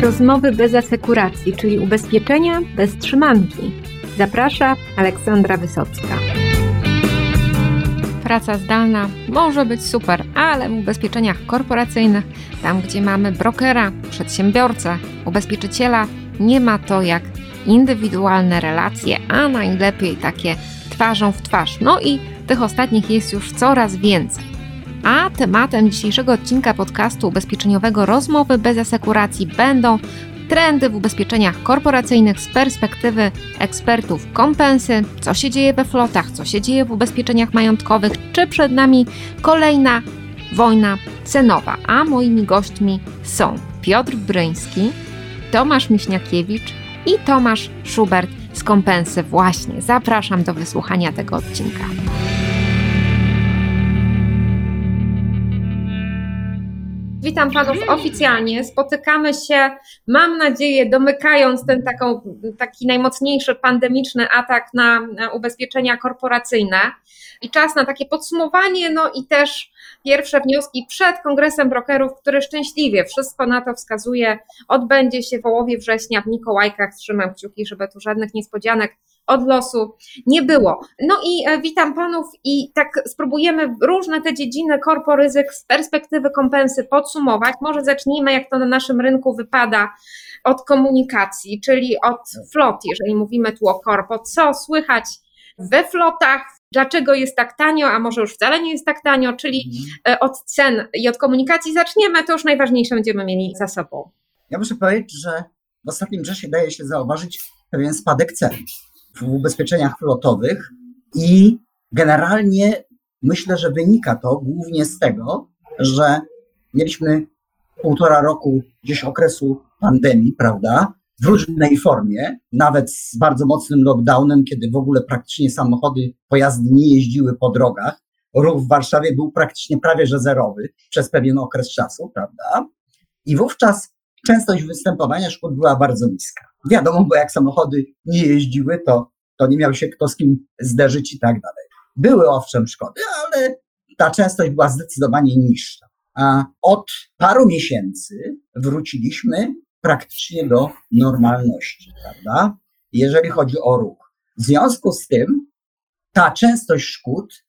Rozmowy bez asekuracji, czyli ubezpieczenia bez trzymanki. Zaprasza Aleksandra Wysocka. Praca zdalna może być super, ale w ubezpieczeniach korporacyjnych, tam gdzie mamy brokera, przedsiębiorcę, ubezpieczyciela, nie ma to jak indywidualne relacje, a najlepiej takie twarzą w twarz. No i tych ostatnich jest już coraz więcej. A tematem dzisiejszego odcinka podcastu ubezpieczeniowego Rozmowy bez asekuracji będą trendy w ubezpieczeniach korporacyjnych z perspektywy ekspertów kompensy, co się dzieje we flotach, co się dzieje w ubezpieczeniach majątkowych, czy przed nami kolejna wojna cenowa. A moimi gośćmi są Piotr Bryński, Tomasz Miśniakiewicz i Tomasz Schubert z kompensy. Właśnie zapraszam do wysłuchania tego odcinka. Witam panów oficjalnie. Spotykamy się, mam nadzieję, domykając ten taką, taki najmocniejszy pandemiczny atak na, na ubezpieczenia korporacyjne. I czas na takie podsumowanie, no i też pierwsze wnioski przed Kongresem Brokerów, który szczęśliwie wszystko na to wskazuje, odbędzie się w połowie września w Mikołajkach. Trzymam kciuki, żeby tu żadnych niespodzianek od losu nie było. No i e, witam panów i tak spróbujemy różne te dziedziny korporyzyk z perspektywy kompensy podsumować. Może zacznijmy, jak to na naszym rynku wypada od komunikacji, czyli od flot, jeżeli mówimy tu o korpo. Co słychać we flotach, dlaczego jest tak tanio, a może już wcale nie jest tak tanio, czyli mhm. e, od cen i od komunikacji zaczniemy, to już najważniejsze będziemy mieli za sobą. Ja muszę powiedzieć, że w ostatnim czasie daje się zauważyć pewien spadek cen w ubezpieczeniach flotowych i generalnie myślę, że wynika to głównie z tego, że mieliśmy półtora roku gdzieś okresu pandemii, prawda? W różnej formie, nawet z bardzo mocnym lockdownem, kiedy w ogóle praktycznie samochody, pojazdy nie jeździły po drogach. Ruch w Warszawie był praktycznie prawie że zerowy przez pewien okres czasu, prawda? I wówczas częstość występowania szkód była bardzo niska. Wiadomo, bo jak samochody nie jeździły, to, to nie miał się kto z kim zderzyć i tak dalej. Były owszem szkody, ale ta częstość była zdecydowanie niższa. A od paru miesięcy wróciliśmy praktycznie do normalności, prawda? Jeżeli chodzi o ruch. W związku z tym ta częstość szkód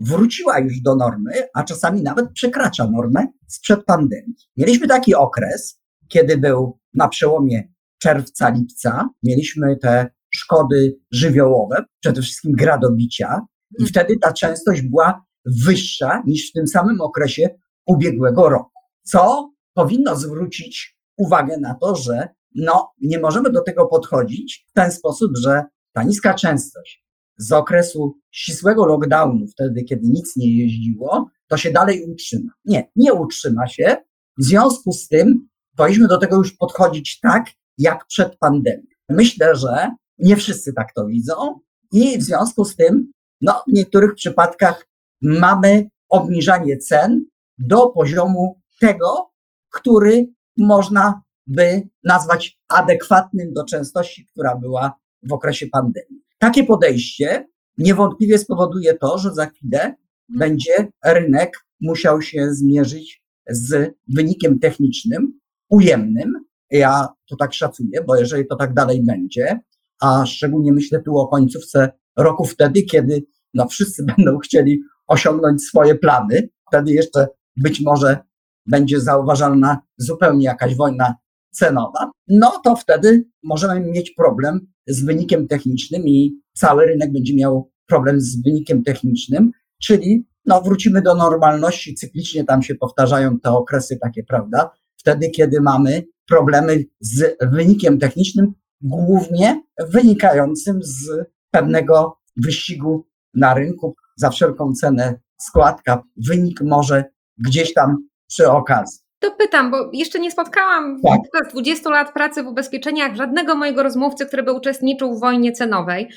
wróciła już do normy, a czasami nawet przekracza normę sprzed pandemii. Mieliśmy taki okres, kiedy był na przełomie czerwca, lipca, mieliśmy te szkody żywiołowe, przede wszystkim gradobicia, i mhm. wtedy ta częstość była wyższa niż w tym samym okresie ubiegłego roku. Co powinno zwrócić uwagę na to, że no, nie możemy do tego podchodzić w ten sposób, że ta niska częstość z okresu ścisłego lockdownu, wtedy kiedy nic nie jeździło, to się dalej utrzyma. Nie, nie utrzyma się. W związku z tym powinniśmy do tego już podchodzić tak, jak przed pandemią. Myślę, że nie wszyscy tak to widzą i w związku z tym, no, w niektórych przypadkach mamy obniżanie cen do poziomu tego, który można by nazwać adekwatnym do częstości, która była w okresie pandemii. Takie podejście niewątpliwie spowoduje to, że za chwilę będzie rynek musiał się zmierzyć z wynikiem technicznym ujemnym, ja to tak szacuję, bo jeżeli to tak dalej będzie, a szczególnie myślę tu o końcówce roku wtedy, kiedy no wszyscy będą chcieli osiągnąć swoje plany, wtedy jeszcze być może będzie zauważalna zupełnie jakaś wojna cenowa, no to wtedy możemy mieć problem z wynikiem technicznym i cały rynek będzie miał problem z wynikiem technicznym, czyli no wrócimy do normalności, cyklicznie tam się powtarzają te okresy takie, prawda? Wtedy, kiedy mamy problemy z wynikiem technicznym, głównie wynikającym z pewnego wyścigu na rynku za wszelką cenę składka. Wynik może gdzieś tam przy okazji. To pytam, bo jeszcze nie spotkałam tak. 20 lat pracy w ubezpieczeniach żadnego mojego rozmówcy, który by uczestniczył w wojnie cenowej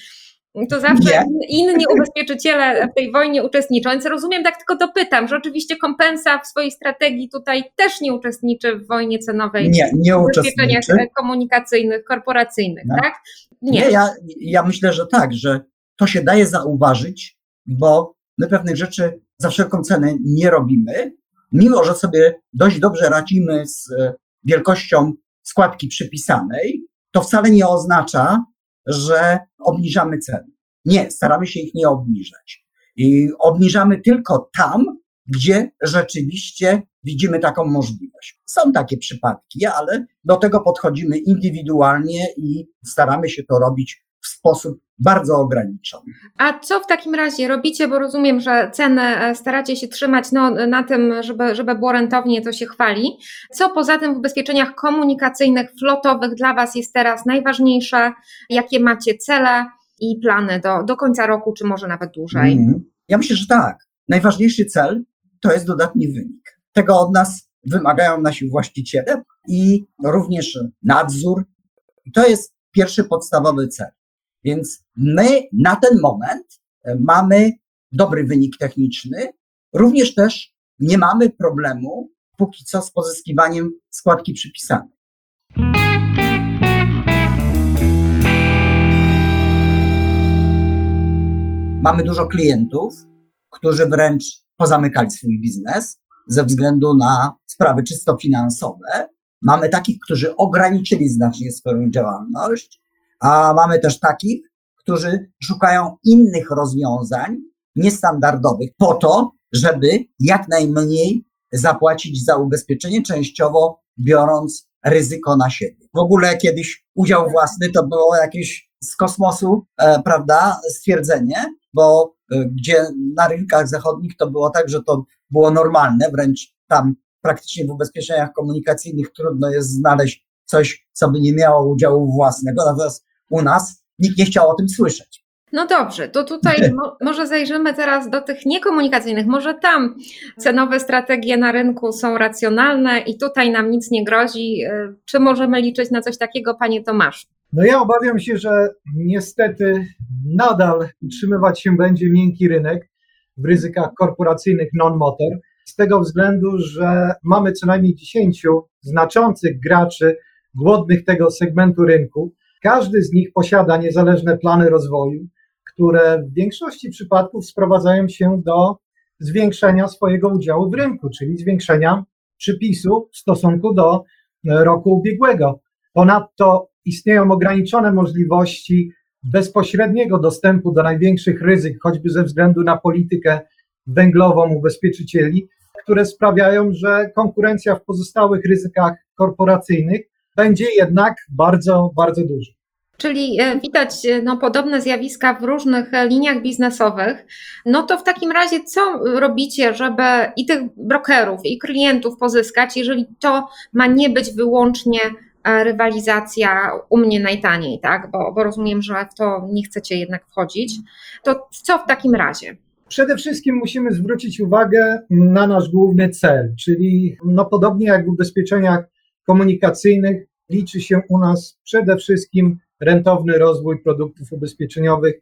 to zawsze inni ubezpieczyciele w tej wojnie uczestniczą. Więc rozumiem, tak tylko dopytam, że oczywiście kompensa w swojej strategii tutaj też nie uczestniczy w wojnie cenowej. Nie, nie uczestniczy. komunikacyjnych, korporacyjnych, no. tak? Nie, nie ja, ja myślę, że tak, że to się daje zauważyć, bo my pewnych rzeczy za wszelką cenę nie robimy, mimo że sobie dość dobrze radzimy z wielkością składki przypisanej, to wcale nie oznacza, że obniżamy ceny. Nie, staramy się ich nie obniżać. I obniżamy tylko tam, gdzie rzeczywiście widzimy taką możliwość. Są takie przypadki, ale do tego podchodzimy indywidualnie i staramy się to robić w sposób bardzo ograniczony. A co w takim razie robicie, bo rozumiem, że ceny e, staracie się trzymać no, na tym, żeby, żeby było rentownie, to się chwali. Co poza tym w ubezpieczeniach komunikacyjnych, flotowych dla Was jest teraz najważniejsze? Jakie macie cele i plany do, do końca roku, czy może nawet dłużej? Mm. Ja myślę, że tak. Najważniejszy cel to jest dodatni wynik. Tego od nas wymagają nasi właściciele i również nadzór. To jest pierwszy podstawowy cel. Więc my na ten moment e, mamy dobry wynik techniczny. Również też nie mamy problemu póki co z pozyskiwaniem składki przypisanej. Mamy dużo klientów, którzy wręcz pozamykali swój biznes ze względu na sprawy czysto finansowe. Mamy takich, którzy ograniczyli znacznie swoją działalność, a mamy też takich, którzy szukają innych rozwiązań niestandardowych po to, żeby jak najmniej zapłacić za ubezpieczenie, częściowo biorąc ryzyko na siebie. W ogóle kiedyś udział własny to było jakieś z kosmosu, e, prawda, stwierdzenie, bo e, gdzie na rynkach zachodnich to było tak, że to było normalne, wręcz tam praktycznie w ubezpieczeniach komunikacyjnych trudno jest znaleźć coś, co by nie miało udziału własnego, natomiast u nas nikt nie chciał o tym słyszeć. No dobrze, to tutaj mo może zajrzymy teraz do tych niekomunikacyjnych. Może tam cenowe strategie na rynku są racjonalne i tutaj nam nic nie grozi. E, czy możemy liczyć na coś takiego, panie Tomaszu? No ja obawiam się, że niestety nadal utrzymywać się będzie miękki rynek w ryzykach korporacyjnych non-motor, z tego względu, że mamy co najmniej 10 znaczących graczy głodnych tego segmentu rynku. Każdy z nich posiada niezależne plany rozwoju, które w większości przypadków sprowadzają się do zwiększenia swojego udziału w rynku, czyli zwiększenia przypisu w stosunku do roku ubiegłego. Ponadto istnieją ograniczone możliwości bezpośredniego dostępu do największych ryzyk, choćby ze względu na politykę węglową ubezpieczycieli, które sprawiają, że konkurencja w pozostałych ryzykach korporacyjnych będzie jednak bardzo, bardzo duża. Czyli e, widać e, no, podobne zjawiska w różnych e, liniach biznesowych. No to w takim razie, co robicie, żeby i tych brokerów, i klientów pozyskać, jeżeli to ma nie być wyłącznie rywalizacja u mnie najtaniej, tak? Bo, bo rozumiem, że w to nie chcecie jednak wchodzić. To co w takim razie? Przede wszystkim musimy zwrócić uwagę na nasz główny cel, czyli no podobnie jak w ubezpieczeniach komunikacyjnych, liczy się u nas przede wszystkim rentowny rozwój produktów ubezpieczeniowych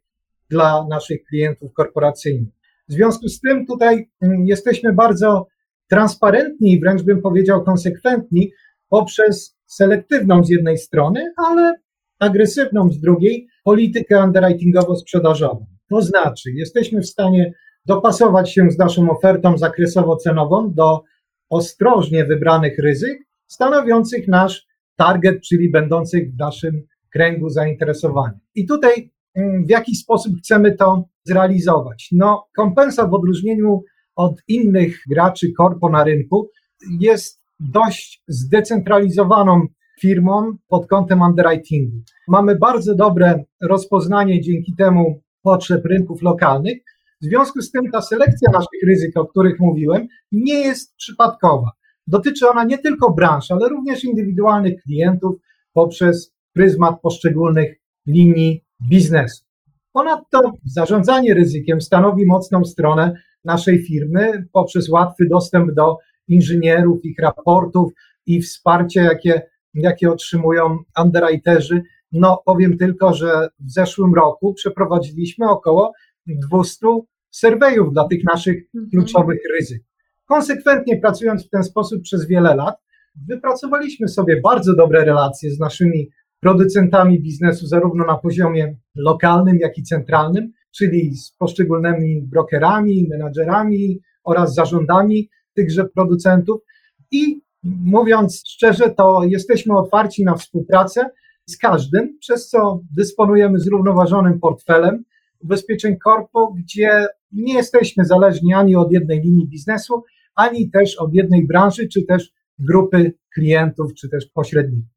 dla naszych klientów korporacyjnych. W związku z tym tutaj mm, jesteśmy bardzo transparentni i wręcz bym powiedział konsekwentni poprzez selektywną z jednej strony, ale agresywną z drugiej politykę underwritingowo-sprzedażową. To znaczy, jesteśmy w stanie dopasować się z naszą ofertą zakresowo-cenową do ostrożnie wybranych ryzyk, stanowiących nasz target, czyli będących w naszym kręgu zainteresowania. I tutaj mm, w jaki sposób chcemy to zrealizować? No, kompensa w odróżnieniu od innych graczy korpo na rynku jest dość zdecentralizowaną firmą pod kątem underwritingu. Mamy bardzo dobre rozpoznanie dzięki temu potrzeb rynków lokalnych. W związku z tym ta selekcja naszych ryzyk, o których mówiłem, nie jest przypadkowa. Dotyczy ona nie tylko branż, ale również indywidualnych klientów poprzez pryzmat poszczególnych linii biznesu. Ponadto zarządzanie ryzykiem stanowi mocną stronę naszej firmy poprzez łatwy dostęp do inżynierów, ich raportów i wsparcie, jakie, jakie otrzymują underwriterzy. No, powiem tylko, że w zeszłym roku przeprowadziliśmy około 200 surveyów dla tych naszych mhm. kluczowych ryzyk. Konsekwentnie pracując w ten sposób przez wiele lat, wypracowaliśmy sobie bardzo dobre relacje z naszymi producentami biznesu, zarówno na poziomie lokalnym, jak i centralnym, czyli z poszczególnymi brokerami, menadżerami oraz zarządami tychże producentów. I Mówiąc szczerze, to jesteśmy otwarci na współpracę z każdym, przez co dysponujemy zrównoważonym portfelem ubezpieczeń korpo, gdzie nie jesteśmy zależni ani od jednej linii biznesu, ani też od jednej branży, czy też grupy klientów, czy też pośredników.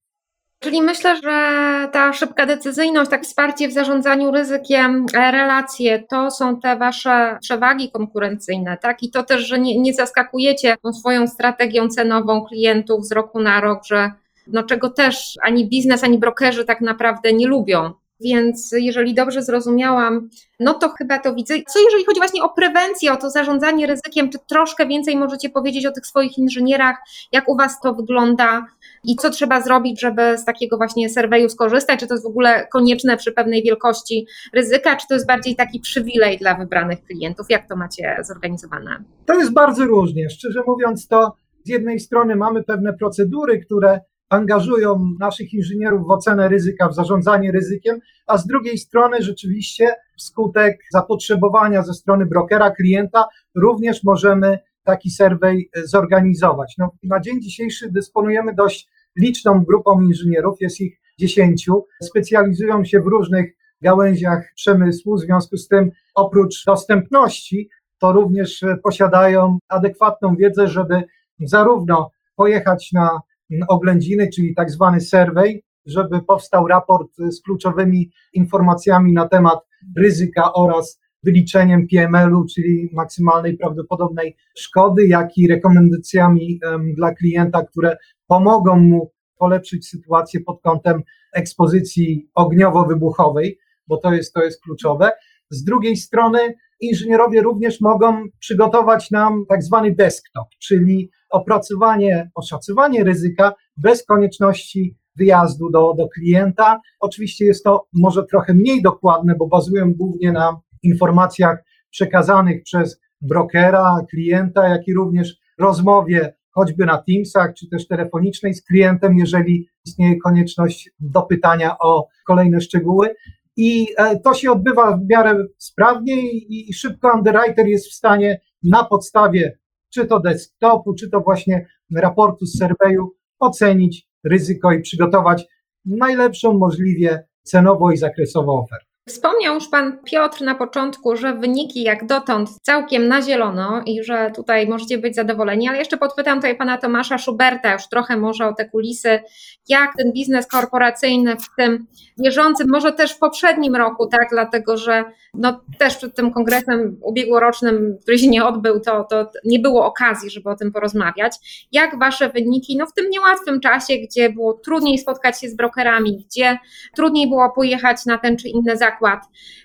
Czyli myślę, że ta szybka decyzyjność, tak wsparcie w zarządzaniu ryzykiem, e, relacje, to są te wasze przewagi konkurencyjne, tak? I to też, że nie, nie zaskakujecie tą swoją strategią cenową klientów z roku na rok, że no czego też ani biznes, ani brokerzy tak naprawdę nie lubią. Więc jeżeli dobrze zrozumiałam, no to chyba to widzę. Co jeżeli chodzi właśnie o prewencję, o to zarządzanie ryzykiem, czy troszkę więcej możecie powiedzieć o tych swoich inżynierach, jak u Was to wygląda i co trzeba zrobić, żeby z takiego właśnie serweju skorzystać? Czy to jest w ogóle konieczne przy pewnej wielkości ryzyka, czy to jest bardziej taki przywilej dla wybranych klientów? Jak to macie zorganizowane? To jest bardzo różnie. Szczerze mówiąc, to z jednej strony mamy pewne procedury, które angażują naszych inżynierów w ocenę ryzyka, w zarządzanie ryzykiem, a z drugiej strony rzeczywiście wskutek zapotrzebowania ze strony brokera, klienta, również możemy taki survey zorganizować. No, na dzień dzisiejszy dysponujemy dość liczną grupą inżynierów, jest ich dziesięciu, specjalizują się w różnych gałęziach przemysłu, w związku z tym oprócz dostępności, to również posiadają adekwatną wiedzę, żeby zarówno pojechać na oględziny, czyli tak zwany survey, żeby powstał raport z kluczowymi informacjami na temat ryzyka oraz wyliczeniem PML-u, czyli maksymalnej prawdopodobnej szkody, jak i rekomendacjami dla klienta, które pomogą mu polepszyć sytuację pod kątem ekspozycji ogniowo-wybuchowej, bo to jest, to jest kluczowe. Z drugiej strony inżynierowie również mogą przygotować nam tak zwany desktop, czyli opracowanie, oszacowanie ryzyka bez konieczności wyjazdu do, do klienta. Oczywiście jest to może trochę mniej dokładne, bo bazują głównie na informacjach przekazanych przez brokera, klienta, jak i również rozmowie choćby na Teamsach, czy też telefonicznej z klientem, jeżeli istnieje konieczność dopytania o kolejne szczegóły. I e, to się odbywa w miarę sprawnie i szybko underwriter jest w stanie na podstawie czy to desktopu, czy to właśnie raportu z surveyu, ocenić ryzyko i przygotować najlepszą możliwie cenowo i zakresowo ofertę. Wspomniał już Pan Piotr na początku, że wyniki jak dotąd całkiem na zielono i że tutaj możecie być zadowoleni, ale jeszcze podpytam tutaj Pana Tomasza Schuberta już trochę może o te kulisy, jak ten biznes korporacyjny w tym bieżącym, może też w poprzednim roku, tak, dlatego że no, też przed tym kongresem ubiegłorocznym, który się nie odbył, to, to nie było okazji, żeby o tym porozmawiać. Jak Wasze wyniki, no w tym niełatwym czasie, gdzie było trudniej spotkać się z brokerami, gdzie trudniej było pojechać na ten czy inny zakład, zakład.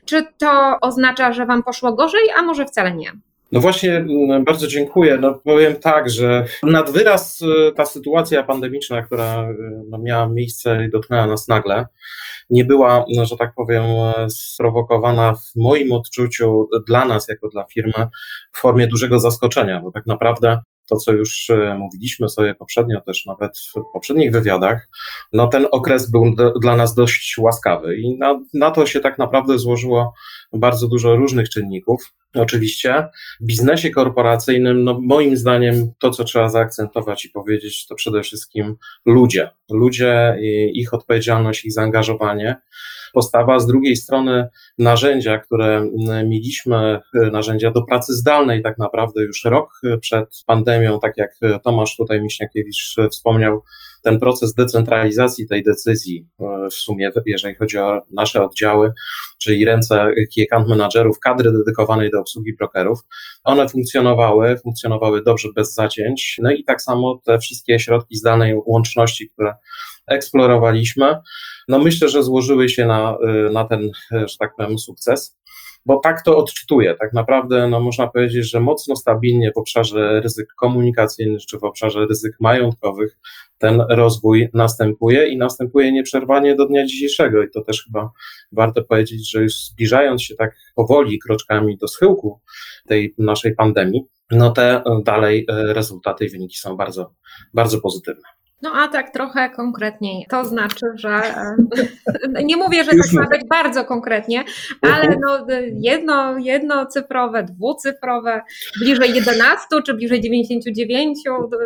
Czy to oznacza, że Wam poszło gorzej, a może wcale nie? No właśnie, mm, bardzo dziękuję. No powiem tak, że nad wyraz y, ta sytuacja pandemiczna, która y, no, miała miejsce i dotknęła nas nagle, nie była, no, że tak powiem, sprowokowana w moim odczuciu dla nas, jako dla firmy, w formie dużego zaskoczenia, bo tak naprawdę to, co już e, mówiliśmy sobie poprzednio, też nawet w poprzednich wywiadach, no ten okres był dla nas dość łaskawy i na, na to się tak naprawdę złożyło bardzo dużo różnych czynników. Oczywiście w biznesie korporacyjnym, no moim zdaniem, to co trzeba zaakcentować i powiedzieć, to przede wszystkim ludzie. Ludzie, ich odpowiedzialność, ich zaangażowanie postawa, z drugiej strony narzędzia, które mieliśmy, narzędzia do pracy zdalnej tak naprawdę już rok przed pandemią, tak jak Tomasz tutaj Miśniakiewicz wspomniał, ten proces decentralizacji tej decyzji, w sumie jeżeli chodzi o nasze oddziały, czyli ręce key account managerów, kadry dedykowanej do obsługi brokerów, one funkcjonowały, funkcjonowały dobrze bez zacięć, no i tak samo te wszystkie środki zdalnej łączności, które eksplorowaliśmy, no myślę, że złożyły się na, y, na ten, y, że tak powiem, sukces bo tak to odczytuję. Tak naprawdę no, można powiedzieć, że mocno stabilnie w obszarze ryzyk komunikacyjnych czy w obszarze ryzyk majątkowych ten rozwój następuje i następuje nieprzerwanie do dnia dzisiejszego. I to też chyba warto powiedzieć, że już zbliżając się tak powoli kroczkami do schyłku tej naszej pandemii, no te dalej y, rezultaty i wyniki są bardzo, bardzo pozytywne. No a tak trochę konkretniej. To znaczy, że e, nie mówię, że tak ma być bardzo konkretnie, ale no, jedno, jednocyfrowe, dwucyfrowe, bliżej 11 czy bliżej 99.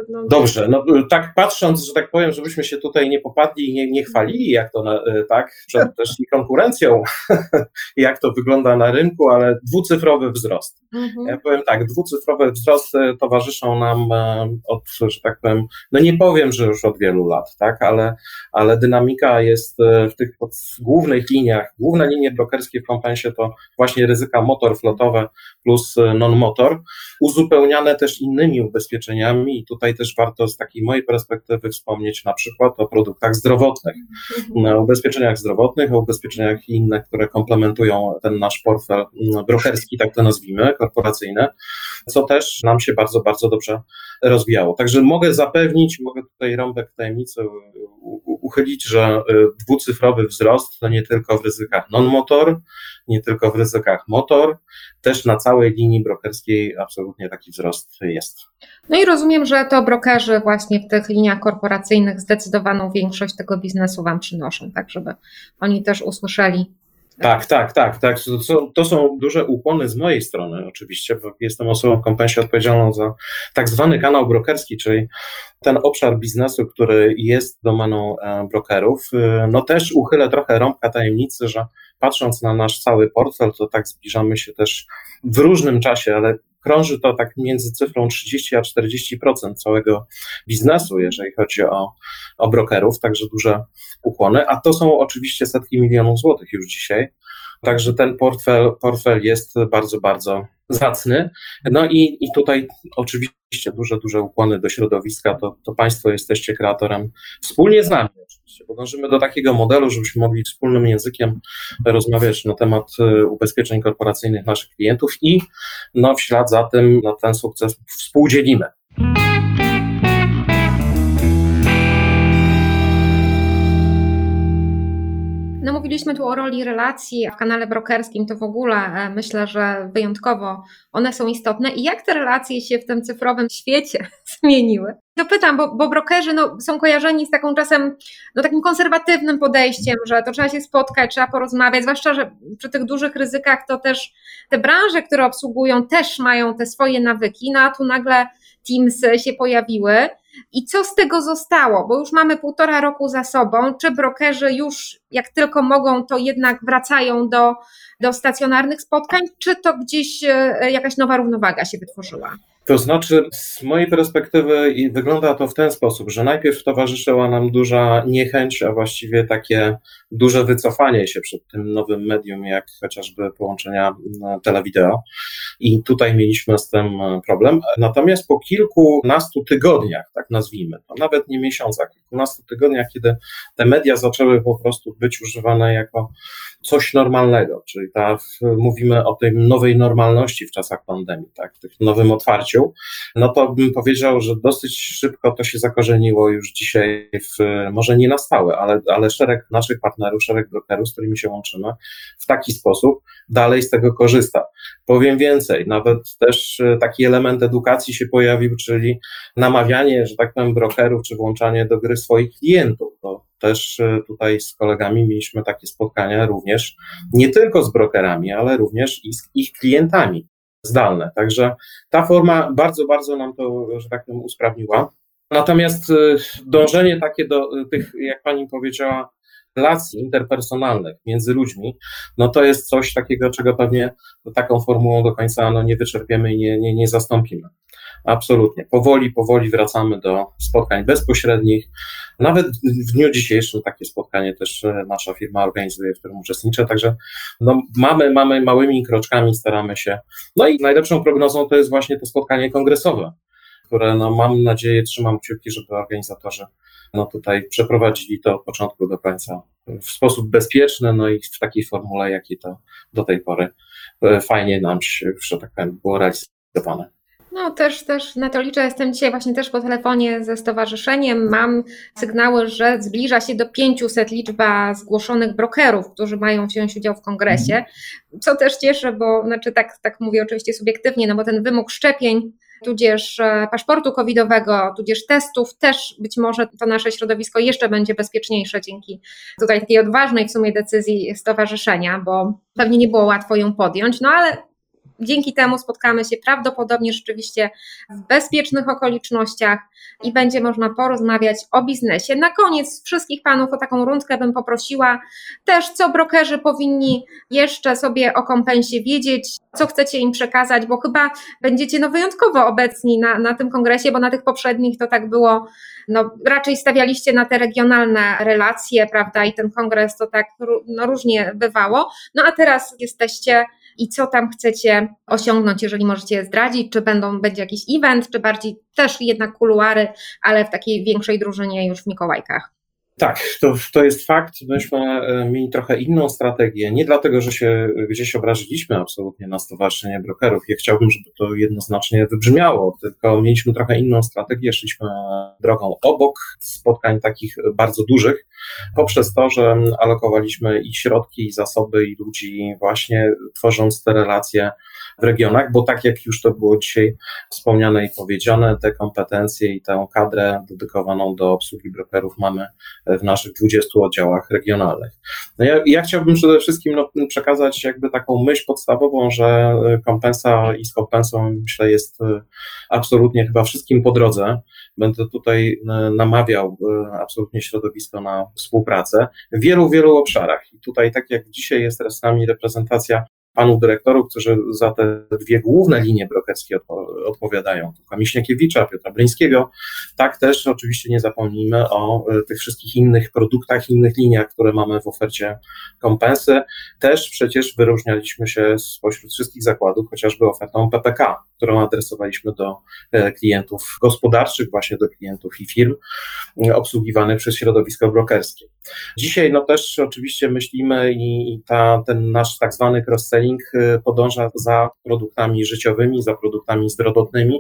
No, Dobrze, no tak patrząc, że tak powiem, żebyśmy się tutaj nie popadli i nie, nie chwalili, jak to na, e, tak, przed też i konkurencją, jak to wygląda na rynku, ale dwucyfrowy wzrost. mhm. Ja powiem tak, dwucyfrowe wzrosty towarzyszą nam e, od, że tak powiem, no nie powiem, że już od wielu lat, tak, ale, ale dynamika jest e, w tych pod, głównych liniach, główne linie brokerskie w kompensie to właśnie ryzyka motor flotowe plus e, non-motor, uzupełniane też innymi ubezpieczeniami. I tutaj też warto z takiej mojej perspektywy wspomnieć na przykład o produktach zdrowotnych, na ubezpieczeniach zdrowotnych, o ubezpieczeniach innych, które komplementują ten nasz portfel brokerski, tak to nazwijmy, korporacyjny, co też nam się bardzo, bardzo dobrze rozwijało. Także mogę zapewnić, mogę tutaj rąbek tajemnicy uchylić, że y, dwucyfrowy wzrost to nie tylko w ryzykach non-motor, nie tylko w ryzykach motor, też na całej linii brokerskiej absolutnie taki wzrost jest. No i rozumiem, że to brokerzy właśnie w tych liniach korporacyjnych zdecydowaną większość tego biznesu Wam przynoszą, tak żeby oni też usłyszeli. Tak, tak, tak, tak. To, są- to są duże ukłony z mojej strony, oczywiście, bo jestem osobą w kompensie odpowiedzialną za tak zwany kanał brokerski, czyli ten obszar biznesu, który jest domeną e, brokerów. E, No też uchylę trochę rąbka tajemnicy, że patrząc na nasz cały portfel, to tak zbliżamy się też w różnym czasie, ale krąży to tak między cyfrą 30 a 40% całego biznesu, jeżeli chodzi o, o brokerów, także duże ukłony, a to są oczywiście setki milionów złotych już dzisiaj. Także ten portfel, portfel jest bardzo, bardzo zacny. No i, i tutaj oczywiście duże, duże ukłony do środowiska, to, to Państwo jesteście kreatorem wspólnie z nami dążymy do takiego modelu, żebyśmy mogli wspólnym językiem rozmawiać na temat e, ubezpieczeń korporacyjnych naszych klientów i no, w ślad za tym no, ten sukces współdzielimy. No mówiliśmy tu o roli relacji, a w kanale brokerskim to w ogóle e, myślę, że wyjątkowo one są istotne. I jak te relacje się w tym cyfrowym świecie zmieniły? To pytam, bo, bo brokerzy no, są kojarzeni z taką czasem, no takim konserwatywnym podejściem, że to trzeba się spotkać, trzeba porozmawiać, zwłaszcza, że przy tych dużych ryzykach to też te branże, które obsługują, też mają te swoje nawyki, no a tu nagle Teams się pojawiły. I co z tego zostało? Bo już mamy półtora roku za sobą. Czy brokerzy już, jak tylko mogą, to jednak wracają do, do stacjonarnych spotkań, czy to gdzieś e, jakaś nowa równowaga się wytworzyła? To znaczy, z mojej perspektywy wygląda to w ten sposób, że najpierw towarzyszyła nam duża niechęć, a właściwie takie duże wycofanie się przed tym nowym medium, jak chociażby połączenia mm, telewideo. I tutaj mieliśmy z tym e, problem. Natomiast po kilkunastu tygodniach, tak nazwijmy to, nawet nie miesiącach, kilkunastu tygodniach, kiedy te media zaczęły po prostu być używane jako coś normalnego, czyli ta, mówimy o tej nowej normalności w czasach pandemii, tak, w tym nowym otwarciu, no to bym powiedział, że dosyć szybko to się zakorzeniło już dzisiaj, w, może nie na stałe, ale, ale szereg naszych partnerów, szereg brokerów, z którymi się łączymy, w taki sposób dalej z tego korzysta. Powiem więcej, nawet też e, taki element edukacji się pojawił, czyli namawianie, że tak powiem, brokerów, czy włączanie do gry swoich klientów. To też e, tutaj z kolegami mieliśmy takie spotkania również nie tylko z brokerami, ale również i z ich klientami zdalne. Także ta forma bardzo, bardzo nam to, że tak powiem, usprawniła. Natomiast y, dążenie takie do tych, jak pani powiedziała, relacji interpersonalnych między ludźmi, no to jest coś takiego, czego pewnie taką formułą do końca no, nie wyczerpiemy i nie, nie, nie zastąpimy. Absolutnie. Powoli, powoli wracamy do spotkań bezpośrednich. Nawet w dniu dzisiejszym takie spotkanie też e, nasza firma organizuje, w którym uczestniczę, także no, mamy, mamy małymi kroczkami, staramy się. No i najlepszą prognozą to jest właśnie to spotkanie kongresowe, które no, mam nadzieję, trzymam kciuki, żeby organizatorzy no, tutaj przeprowadzili to od początku do końca w sposób bezpieczny, no i w takiej formule, jakiej to do tej pory e, fajnie nam się, że tak powiem, było realizowane. No też, też na to liczę. Jestem dzisiaj właśnie też po telefonie ze stowarzyszeniem. Mam sygnały, że zbliża się do 500 liczba zgłoszonych brokerów, którzy mają wziąć udział w kongresie, co też cieszy, bo znaczy tak, tak mówię oczywiście subiektywnie, no bo ten wymóg szczepień tudzież e, paszportu covidowego, tudzież testów, też być może to nasze środowisko jeszcze będzie bezpieczniejsze dzięki tutaj takiej odważnej w sumie decyzji stowarzyszenia, bo pewnie nie było łatwo ją podjąć, no ale Dzięki temu spotkamy się prawdopodobnie rzeczywiście w bezpiecznych okolicznościach i będzie można porozmawiać o biznesie. Na koniec wszystkich panów o taką rundkę bym poprosiła. Też co brokerzy powinni jeszcze sobie o kompensie wiedzieć, co chcecie im przekazać, bo chyba będziecie no wyjątkowo obecni na, na tym kongresie, bo na tych poprzednich to tak było, no raczej stawialiście na te regionalne relacje, prawda, i ten kongres to tak no, różnie bywało. No a teraz jesteście i co tam chcecie osiągnąć, jeżeli możecie zdradzić, czy będą, będzie jakiś event, czy bardziej też jednak kuluary, ale w takiej większej drużynie już w Mikołajkach. Tak, to, to jest fakt. Myśmy e, mieli trochę inną strategię. Nie dlatego, że się gdzieś obraziliśmy absolutnie na Stowarzyszenie Brokerów. Ja chciałbym, żeby to jednoznacznie wybrzmiało, tylko mieliśmy trochę inną strategię. Szliśmy drogą obok spotkań takich bardzo dużych, poprzez to, że alokowaliśmy i środki, i zasoby, i ludzi, właśnie tworząc te relacje w regionach, bo tak jak już to było dzisiaj wspomniane i powiedziane, te kompetencje i tę kadrę dedykowaną do obsługi brokerów mamy w naszych 20 oddziałach regionalnych. No ja, ja chciałbym przede wszystkim no, przekazać jakby taką myśl podstawową, że kompensa i z kompensą myślę jest e, absolutnie chyba wszystkim po drodze. Będę tutaj e, namawiał absolutnie środowisko na współpracę w wielu, wielu obszarach. I tutaj, tak jak dzisiaj jest z nami reprezentacja panów dyrektorów, którzy za te dwie główne linie brokerskie odpowiadają, Tomka Miśniakiewicza, Piotra Bryńskiego, tak też oczywiście nie zapomnijmy o e, tych wszystkich innych produktach, innych liniach, które mamy w ofercie kompensy. Też przecież wyróżnialiśmy się spośród wszystkich zakładów, chociażby ofertą PPK, którą adresowaliśmy do e, klientów gospodarczych, właśnie do klientów i firm e, obsługiwanych przez środowisko brokerskie. Dzisiaj no też oczywiście myślimy i, ta, ten nasz tak zwany cross-selling y, podąża za produktami życiowymi, za produktami zdrowotnymi.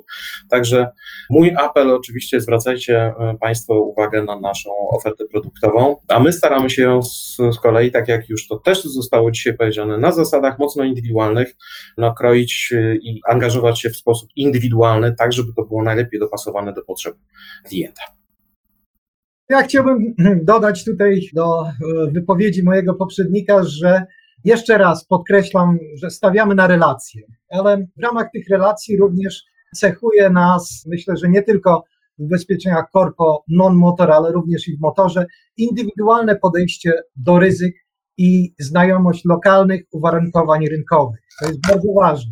Także mój apel oczywiście zwracajcie Państwo uwagę na naszą ofertę produktową, a my staramy się ją z, z kolei, tak jak już to też zostało dzisiaj powiedziane, na zasadach mocno indywidualnych, kroić y, i angażować się w sposób indywidualny, tak żeby to było najlepiej dopasowane do potrzeb klienta. Ja chciałbym dodać tutaj do e, wypowiedzi mojego poprzednika, że jeszcze raz podkreślam, że stawiamy na relacje, ale w ramach tych relacji również cechuje nas, myślę, że nie tylko w ubezpieczeniach korpo non-motor, ale również i w motorze, indywidualne podejście do ryzyk i znajomość lokalnych uwarunkowań rynkowych. To jest bardzo ważne.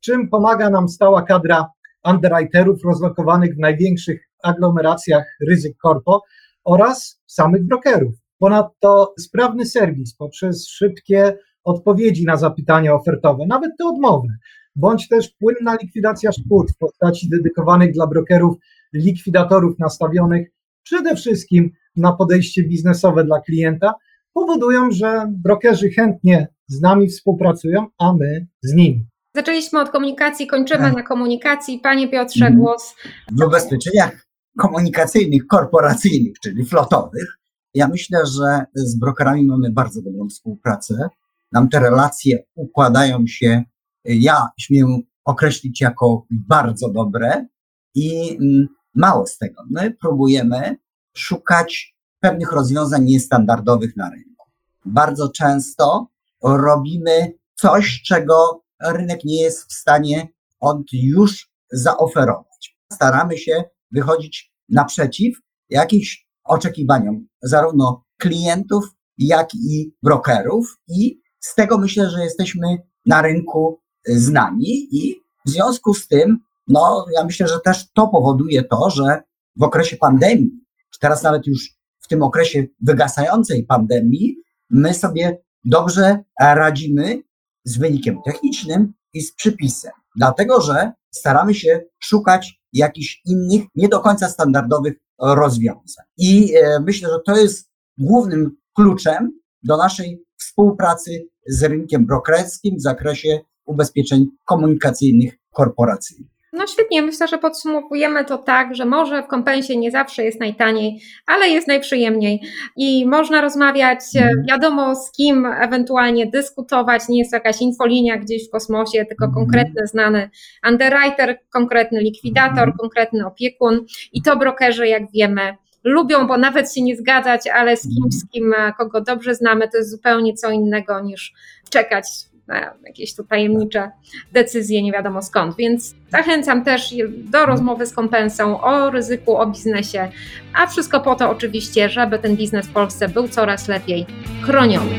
Czym pomaga nam stała kadra underwriterów rozlokowanych w największych aglomeracjach ryzyk korpo, oraz samych brokerów. Ponadto sprawny serwis poprzez szybkie odpowiedzi na zapytania ofertowe, nawet te odmowne, bądź też płynna likwidacja szkód w postaci dedykowanych dla brokerów likwidatorów nastawionych przede wszystkim na podejście biznesowe dla klienta, powodują, że brokerzy chętnie z nami współpracują, a my z nimi. Zaczęliśmy od komunikacji, kończymy tak. na komunikacji. Panie Piotrze, mhm. głos. W ubezpieczeniach komunikacyjnych, korporacyjnych, czyli flotowych. Ja myślę, że z brokerami mamy bardzo dobrą współpracę. Nam te relacje układają się, ja śmiem określić jako bardzo dobre i mm, mało z tego. My próbujemy szukać pewnych rozwiązań niestandardowych na rynku. Bardzo często robimy coś, czego rynek nie jest w stanie od już zaoferować. Staramy się wychodzić naprzeciw jakichś oczekiwaniom zarówno klientów, jak i brokerów i z tego myślę, że jesteśmy na rynku znani i w związku z tym, no ja myślę, że też to powoduje to, że w okresie pandemii, czy teraz nawet już w tym okresie wygasającej pandemii, my sobie dobrze radzimy z wynikiem technicznym i z przypisem. Dlatego, że staramy się szukać jakichś innych, nie do końca standardowych rozwiązań. I e, myślę, że to jest głównym kluczem do naszej współpracy z rynkiem brokerskim w zakresie ubezpieczeń komunikacyjnych korporacyjnych. No świetnie, myślę, że podsumowujemy to tak, że może w kompensie nie zawsze jest najtaniej, ale jest najprzyjemniej i można rozmawiać Mhm. wiadomo z kim, ewentualnie dyskutować, nie jest to jakaś infolinia gdzieś w kosmosie, tylko Mhm. konkretny, znany underwriter, konkretny likwidator, Mhm. konkretny opiekun i to brokerzy, jak wiemy, lubią, bo nawet się nie zgadzać, ale z kimś, z kim e, kogo dobrze znamy, to jest zupełnie co innego niż czekać na jakieś tu tajemnicze decyzje, nie wiadomo skąd. Więc zachęcam też do rozmowy z kompensą o ryzyku, o biznesie, a wszystko po to oczywiście, żeby ten biznes w Polsce był coraz lepiej chroniony.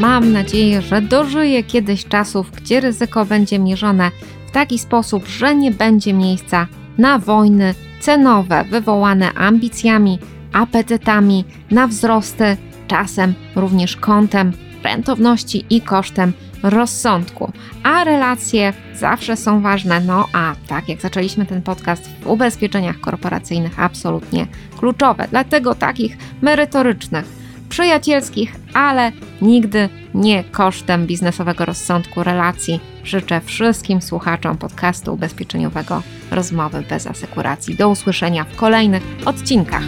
Mam nadzieję, że dożyję kiedyś czasów, gdzie ryzyko będzie mierzone w taki sposób, że nie będzie miejsca na wojny cenowe wywołane ambicjami, apetytami na wzrosty, czasem również kątem rentowności i kosztem rozsądku. A relacje zawsze są ważne. No a tak jak zaczęliśmy ten podcast w ubezpieczeniach korporacyjnych, absolutnie kluczowe. Dlatego takich merytorycznych, przyjacielskich, ale nigdy nie kosztem biznesowego rozsądku relacji. Życzę wszystkim słuchaczom podcastu ubezpieczeniowego Rozmowy bez asekuracji. Do usłyszenia w kolejnych odcinkach.